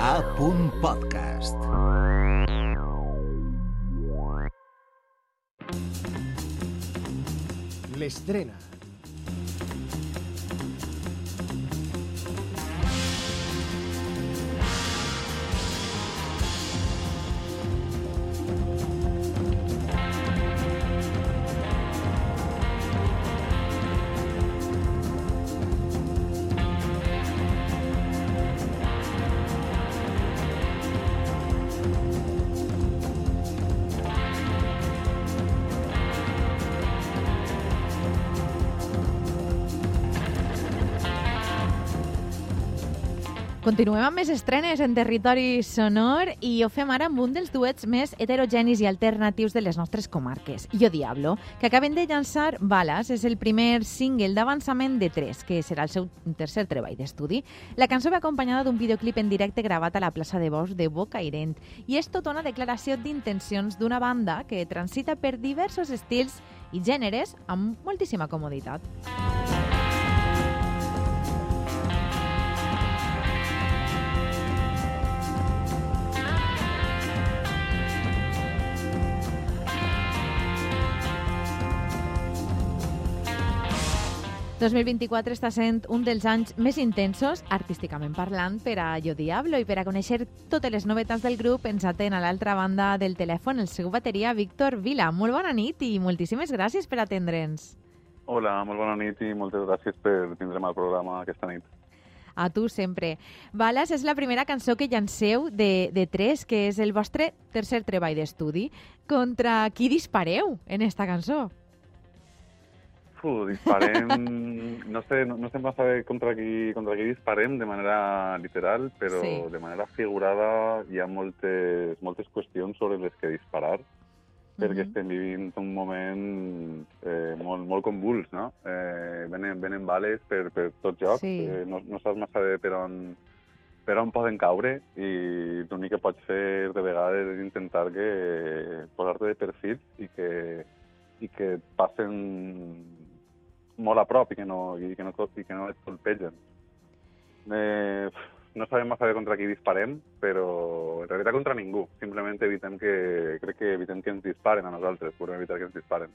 A. Podcast. Le estrena Continuem amb més estrenes en territori sonor i ho fem ara amb un dels duets més heterogenis i alternatius de les nostres comarques, Yo Diablo, que acaben de llançar Balas, és el primer single d'avançament de tres, que serà el seu tercer treball d'estudi. La cançó ve acompanyada d'un videoclip en directe gravat a la plaça de Bosch de Bocairent i és tota una declaració d'intencions d'una banda que transita per diversos estils i gèneres amb moltíssima comoditat. 2024 està sent un dels anys més intensos, artísticament parlant, per a Yo Diablo i per a conèixer totes les novetats del grup ens atén a l'altra banda del telèfon el seu bateria, Víctor Vila. Molt bona nit i moltíssimes gràcies per atendre'ns. Hola, molt bona nit i moltes gràcies per tindre'm al programa aquesta nit. A tu sempre. Balas és la primera cançó que llanceu de, de tres, que és el vostre tercer treball d'estudi. Contra qui dispareu en esta cançó? Fu, disparem... No sé, no, no sé massa bé contra qui, contra qui disparem de manera literal, però sí. de manera figurada hi ha moltes, moltes qüestions sobre les que disparar, perquè mm -hmm. estem vivint un moment eh, molt, molt convuls, no? Eh, venen, venen bales per, per tot joc, sí. eh, no, no saps massa bé per on, per on poden caure i l'únic que pots fer de vegades és intentar que posar-te de perfil i que, i que passen molt a prop i que no, i que no, i que no et colpegen. Eh, no sabem massa bé contra qui disparem, però en realitat contra ningú. Simplement evitem que, crec que evitem que ens disparen a nosaltres, per evitar que ens disparen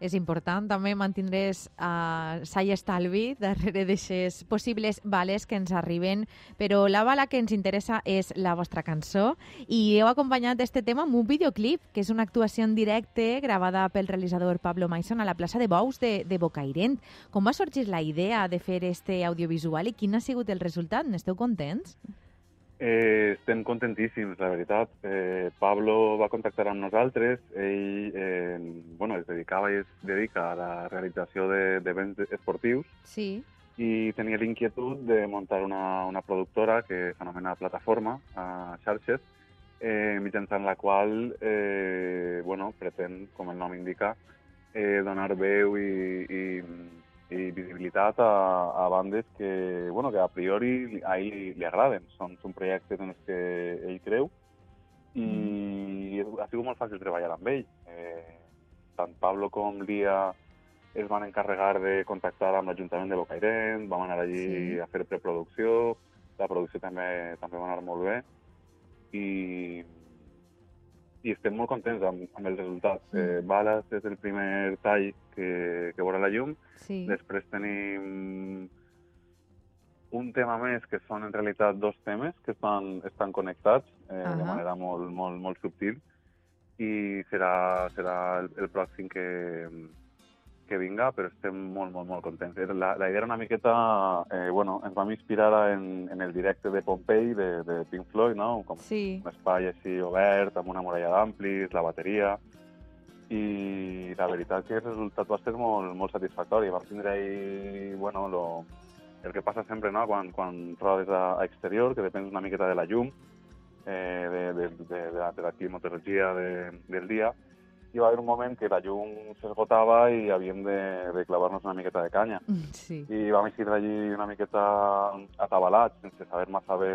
és important també mantindre's uh, sa i estalvi darrere d'aixes possibles bales que ens arriben, però la bala que ens interessa és la vostra cançó i heu acompanyat este tema amb un videoclip, que és una actuació en directe gravada pel realitzador Pablo Maison a la plaça de Bous de, de Bocairent. Com va sorgir la idea de fer este audiovisual i quin ha sigut el resultat? N'esteu contents? Eh, estem contentíssims, la veritat. Eh, Pablo va contactar amb nosaltres. Ell eh, bueno, es dedicava i es dedica a la realització d'events de, esportius sí. i tenia l'inquietud de muntar una, una productora que s'anomena Plataforma a xarxes, eh, mitjançant la qual eh, bueno, pretén, com el nom indica, eh, donar veu i, i i visibilitat a, a bandes que, bueno, que a priori a ell li, li agraden. Són, són projectes en els que ell creu i mm. ha sigut molt fàcil treballar amb ell. Eh, tant Pablo com Lia es van encarregar de contactar amb l'Ajuntament de Bocairent, vam anar allí sí. a fer preproducció, la producció també, també va anar molt bé i i estem molt contents amb, amb el resultat. Mm. Eh, Balas és el primer tall que, que veurà la llum. Sí. Després tenim un tema més, que són en realitat dos temes que estan, estan connectats eh, uh -huh. de manera molt, molt, molt subtil i serà, serà el, el pròxim que, que vinga, però estem molt, molt, molt contents. La, la idea era una miqueta... Eh, bueno, ens vam inspirar en, en el directe de Pompei, de, de Pink Floyd, no? Com sí. un espai així obert, amb una muralla d'amplis, la bateria... I la veritat que el resultat va ser molt, molt satisfactori. Vam tindre ahí, bueno, lo, el que passa sempre, no?, quan, quan rodes a, a exterior, que depèn una miqueta de la llum, eh, de, de, de, de, la, de la climatologia de, del dia, hi va haver un moment que la llum s'esgotava i havíem de, de clavar-nos una miqueta de canya. Mm, sí. I vam eixir d'allí una miqueta atabalats, sense saber massa bé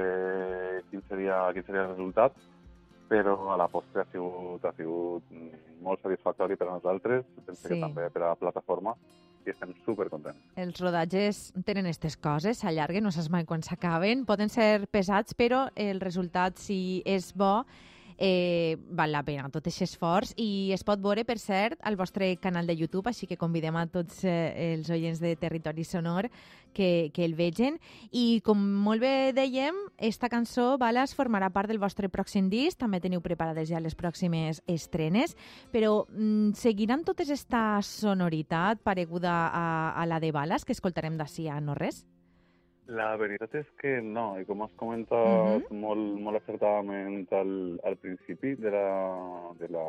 quin seria, quin seria el resultat, però a la postre ha sigut, ha sigut molt satisfactori per a nosaltres, penso sí. que també per a la plataforma, i estem supercontents. Els rodatges tenen aquestes coses, s'allarguen, no saps mai quan s'acaben, poden ser pesats, però el resultat, si és bo, eh, val la pena tot aquest esforç i es pot veure, per cert, al vostre canal de YouTube, així que convidem a tots eh, els oients de Territori Sonor que, que el vegin. I com molt bé dèiem, esta cançó, Balas, formarà part del vostre pròxim disc, també teniu preparades ja les pròximes estrenes, però mm, seguiran totes esta sonoritat pareguda a, a la de Balas que escoltarem d'ací a no res? La veritat és que no, i com has comentat uh -huh. molt, molt acertadament al, al principi de la, de la,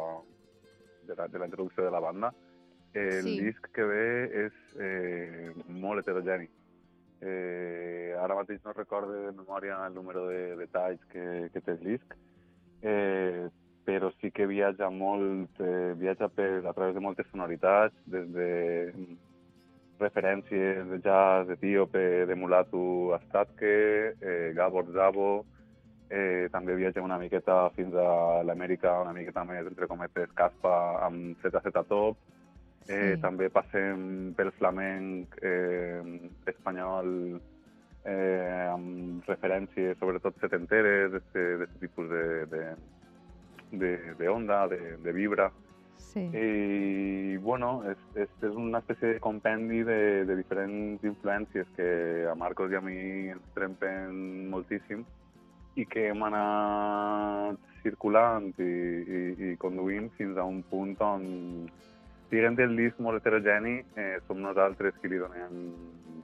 de la, de la introducció de la banda, el sí. disc que ve és eh, molt heterogeni. Eh, ara mateix no recordo de memòria el número de detalls que, que té el disc, eh, però sí que viatja molt, eh, viatja per, a través de moltes sonoritats, des de referències de jazz etíope, de Mulatu Astatke, eh, Gabor Zabo, eh, també viatja una miqueta fins a l'Amèrica, una miqueta més, entre cometes, Caspa amb ZZ Top, eh, sí. també passem pel flamenc eh, espanyol eh, amb referències sobretot setenteres, d'aquest tipus de, de, de, de onda, de, de vibra. Sí. I, bueno, és, és, és una espècie de compendi de, de diferents influències que a Marcos i a mi ens trempen moltíssim i que hem anat circulant i, i, i conduint fins a un punt on, diguem del disc molt heterogeni, eh, som nosaltres qui li donem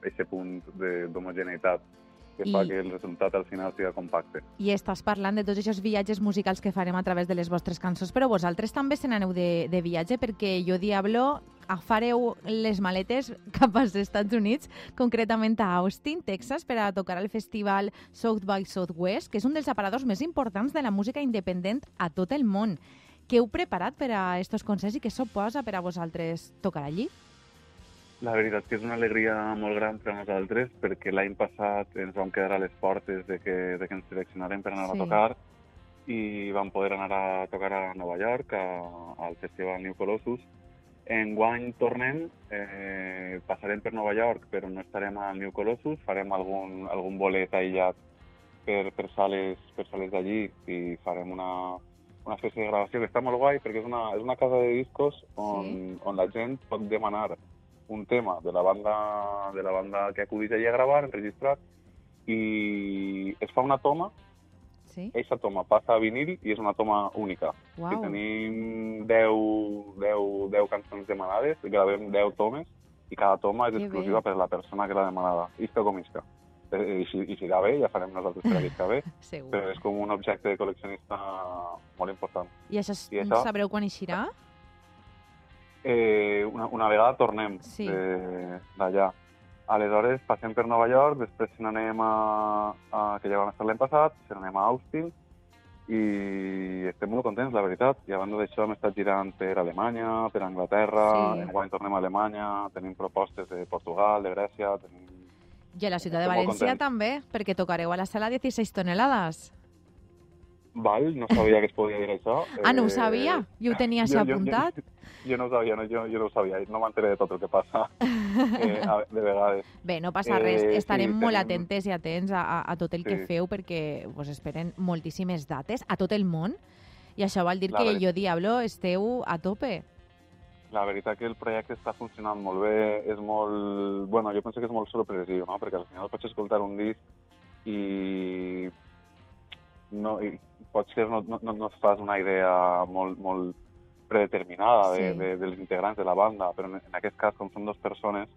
aquest punt d'homogeneïtat que I... fa que el resultat al final sigui compacte. I estàs parlant de tots aquests viatges musicals que farem a través de les vostres cançons, però vosaltres també se n'aneu de, de viatge perquè Jo Diablo fareu les maletes cap als Estats Units, concretament a Austin, Texas, per a tocar al festival South by Southwest, que és un dels aparadors més importants de la música independent a tot el món. Què heu preparat per a aquests concerts i què suposa per a vosaltres tocar allí? La veritat que és una alegria molt gran per a nosaltres perquè l'any passat ens vam quedar a les portes de que, de que ens seleccionarem per anar sí. a tocar i vam poder anar a tocar a Nova York, a, al Festival New Colossus. Enguany tornem, eh, passarem per Nova York, però no estarem al New Colossus, farem algun, algun bolet aïllat per, per sales, per sales d'allí i farem una, una espècie de gravació que està molt guai perquè és una, és una casa de discos on, sí. on la gent pot demanar un tema de la banda de la banda que acudís allà a gravar, enregistrat, i es fa una toma, sí. aquesta toma passa a vinil i és una toma única. Wow. Si tenim 10, 10, 10 cançons demanades, gravem 10 tomes, i cada toma és que exclusiva bé. per la persona que l'ha demanada, isca com isca. I si, i si irà bé, ja farem nosaltres per que bé, però és com un objecte de col·leccionista molt important. I això, I això sabreu quan eixirà? Eh, una, una vegada tornem sí. d'allà. Aleshores passem per Nova York, després se n'anem a, a, que ja vam estar l'any passat, se n'anem a Austin, i estem molt contents, la veritat. I a banda d'això hem estat girant per Alemanya, per Anglaterra, sí. enguany tornem a Alemanya, tenim propostes de Portugal, de Grècia, tenim... I a la ciutat de València també, perquè tocareu a la sala 16 tonelades. Val, no sabia que es podia dir això. Ah, no ho sabia? Jo ho tenia així apuntat? Jo, jo, jo no ho sabia, no, jo, jo no ho sabia, no m'enteré de tot el que passa eh, de vegades. Bé, no passa res, eh, estarem sí, molt tenim... atentes i atents a, a, a tot el sí. que feu perquè pues, esperen moltíssimes dates a tot el món i això vol dir La que jo, Diablo, esteu a tope. La veritat que el projecte està funcionant molt bé, és molt... Bueno, jo penso que és molt sorpresiu, no? Perquè al final pots escoltar un disc i no, i potser no, no, no et fas una idea molt, molt predeterminada de, sí. de, dels integrants de la banda, però en, en aquest cas, com són dues persones,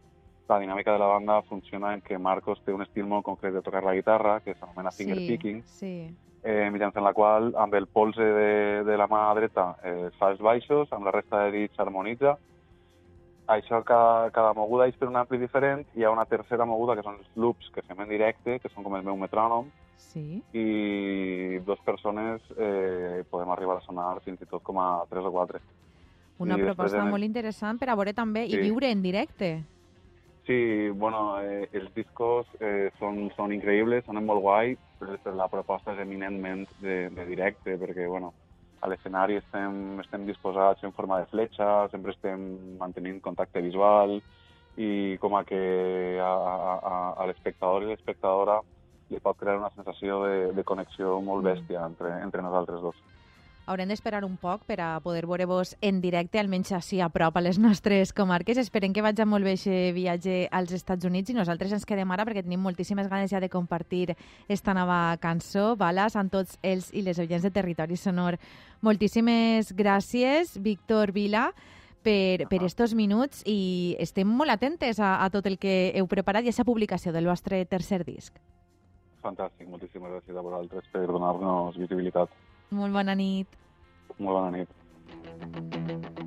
la dinàmica de la banda funciona en que Marcos té un estil molt concret de tocar la guitarra, que s'anomena sí, finger picking, sí. eh, mitjançant la qual, amb el polze de, de la mà dreta, eh, fa els baixos, amb la resta de dits harmonitza, això, cada, cada moguda és per un ampli diferent. Hi ha una tercera moguda, que són els loops, que fem en directe, que són com el meu metrònom. Sí. I dues persones eh, podem arribar a sonar fins i tot com a tres o quatre. Una I proposta després, molt interessant per a veure també sí. i viure en directe. Sí, bueno, eh, els discos eh, són, són increïbles, sonen molt guai, però la proposta és eminentment de, de directe, perquè, bueno, a l'escenari estem, estem disposats en forma de fletxa, sempre estem mantenint contacte visual i com a que a, a, a l'espectador i l'espectadora li pot crear una sensació de, de connexió molt bèstia entre, entre nosaltres dos. Haurem d'esperar un poc per a poder veure-vos en directe, almenys així a prop a les nostres comarques. Esperem que vagi molt bé aquest viatge als Estats Units i nosaltres ens quedem ara perquè tenim moltíssimes ganes ja de compartir esta nova cançó, Balas, amb tots els i les oients de Territori Sonor. Moltíssimes gràcies, Víctor Vila, per, per estos minuts i estem molt atentes a, a tot el que heu preparat i a aquesta publicació del vostre tercer disc. Fantàstic, moltíssimes gràcies a vosaltres per donar-nos visibilitat. Molt bona nit. Molt bona nit.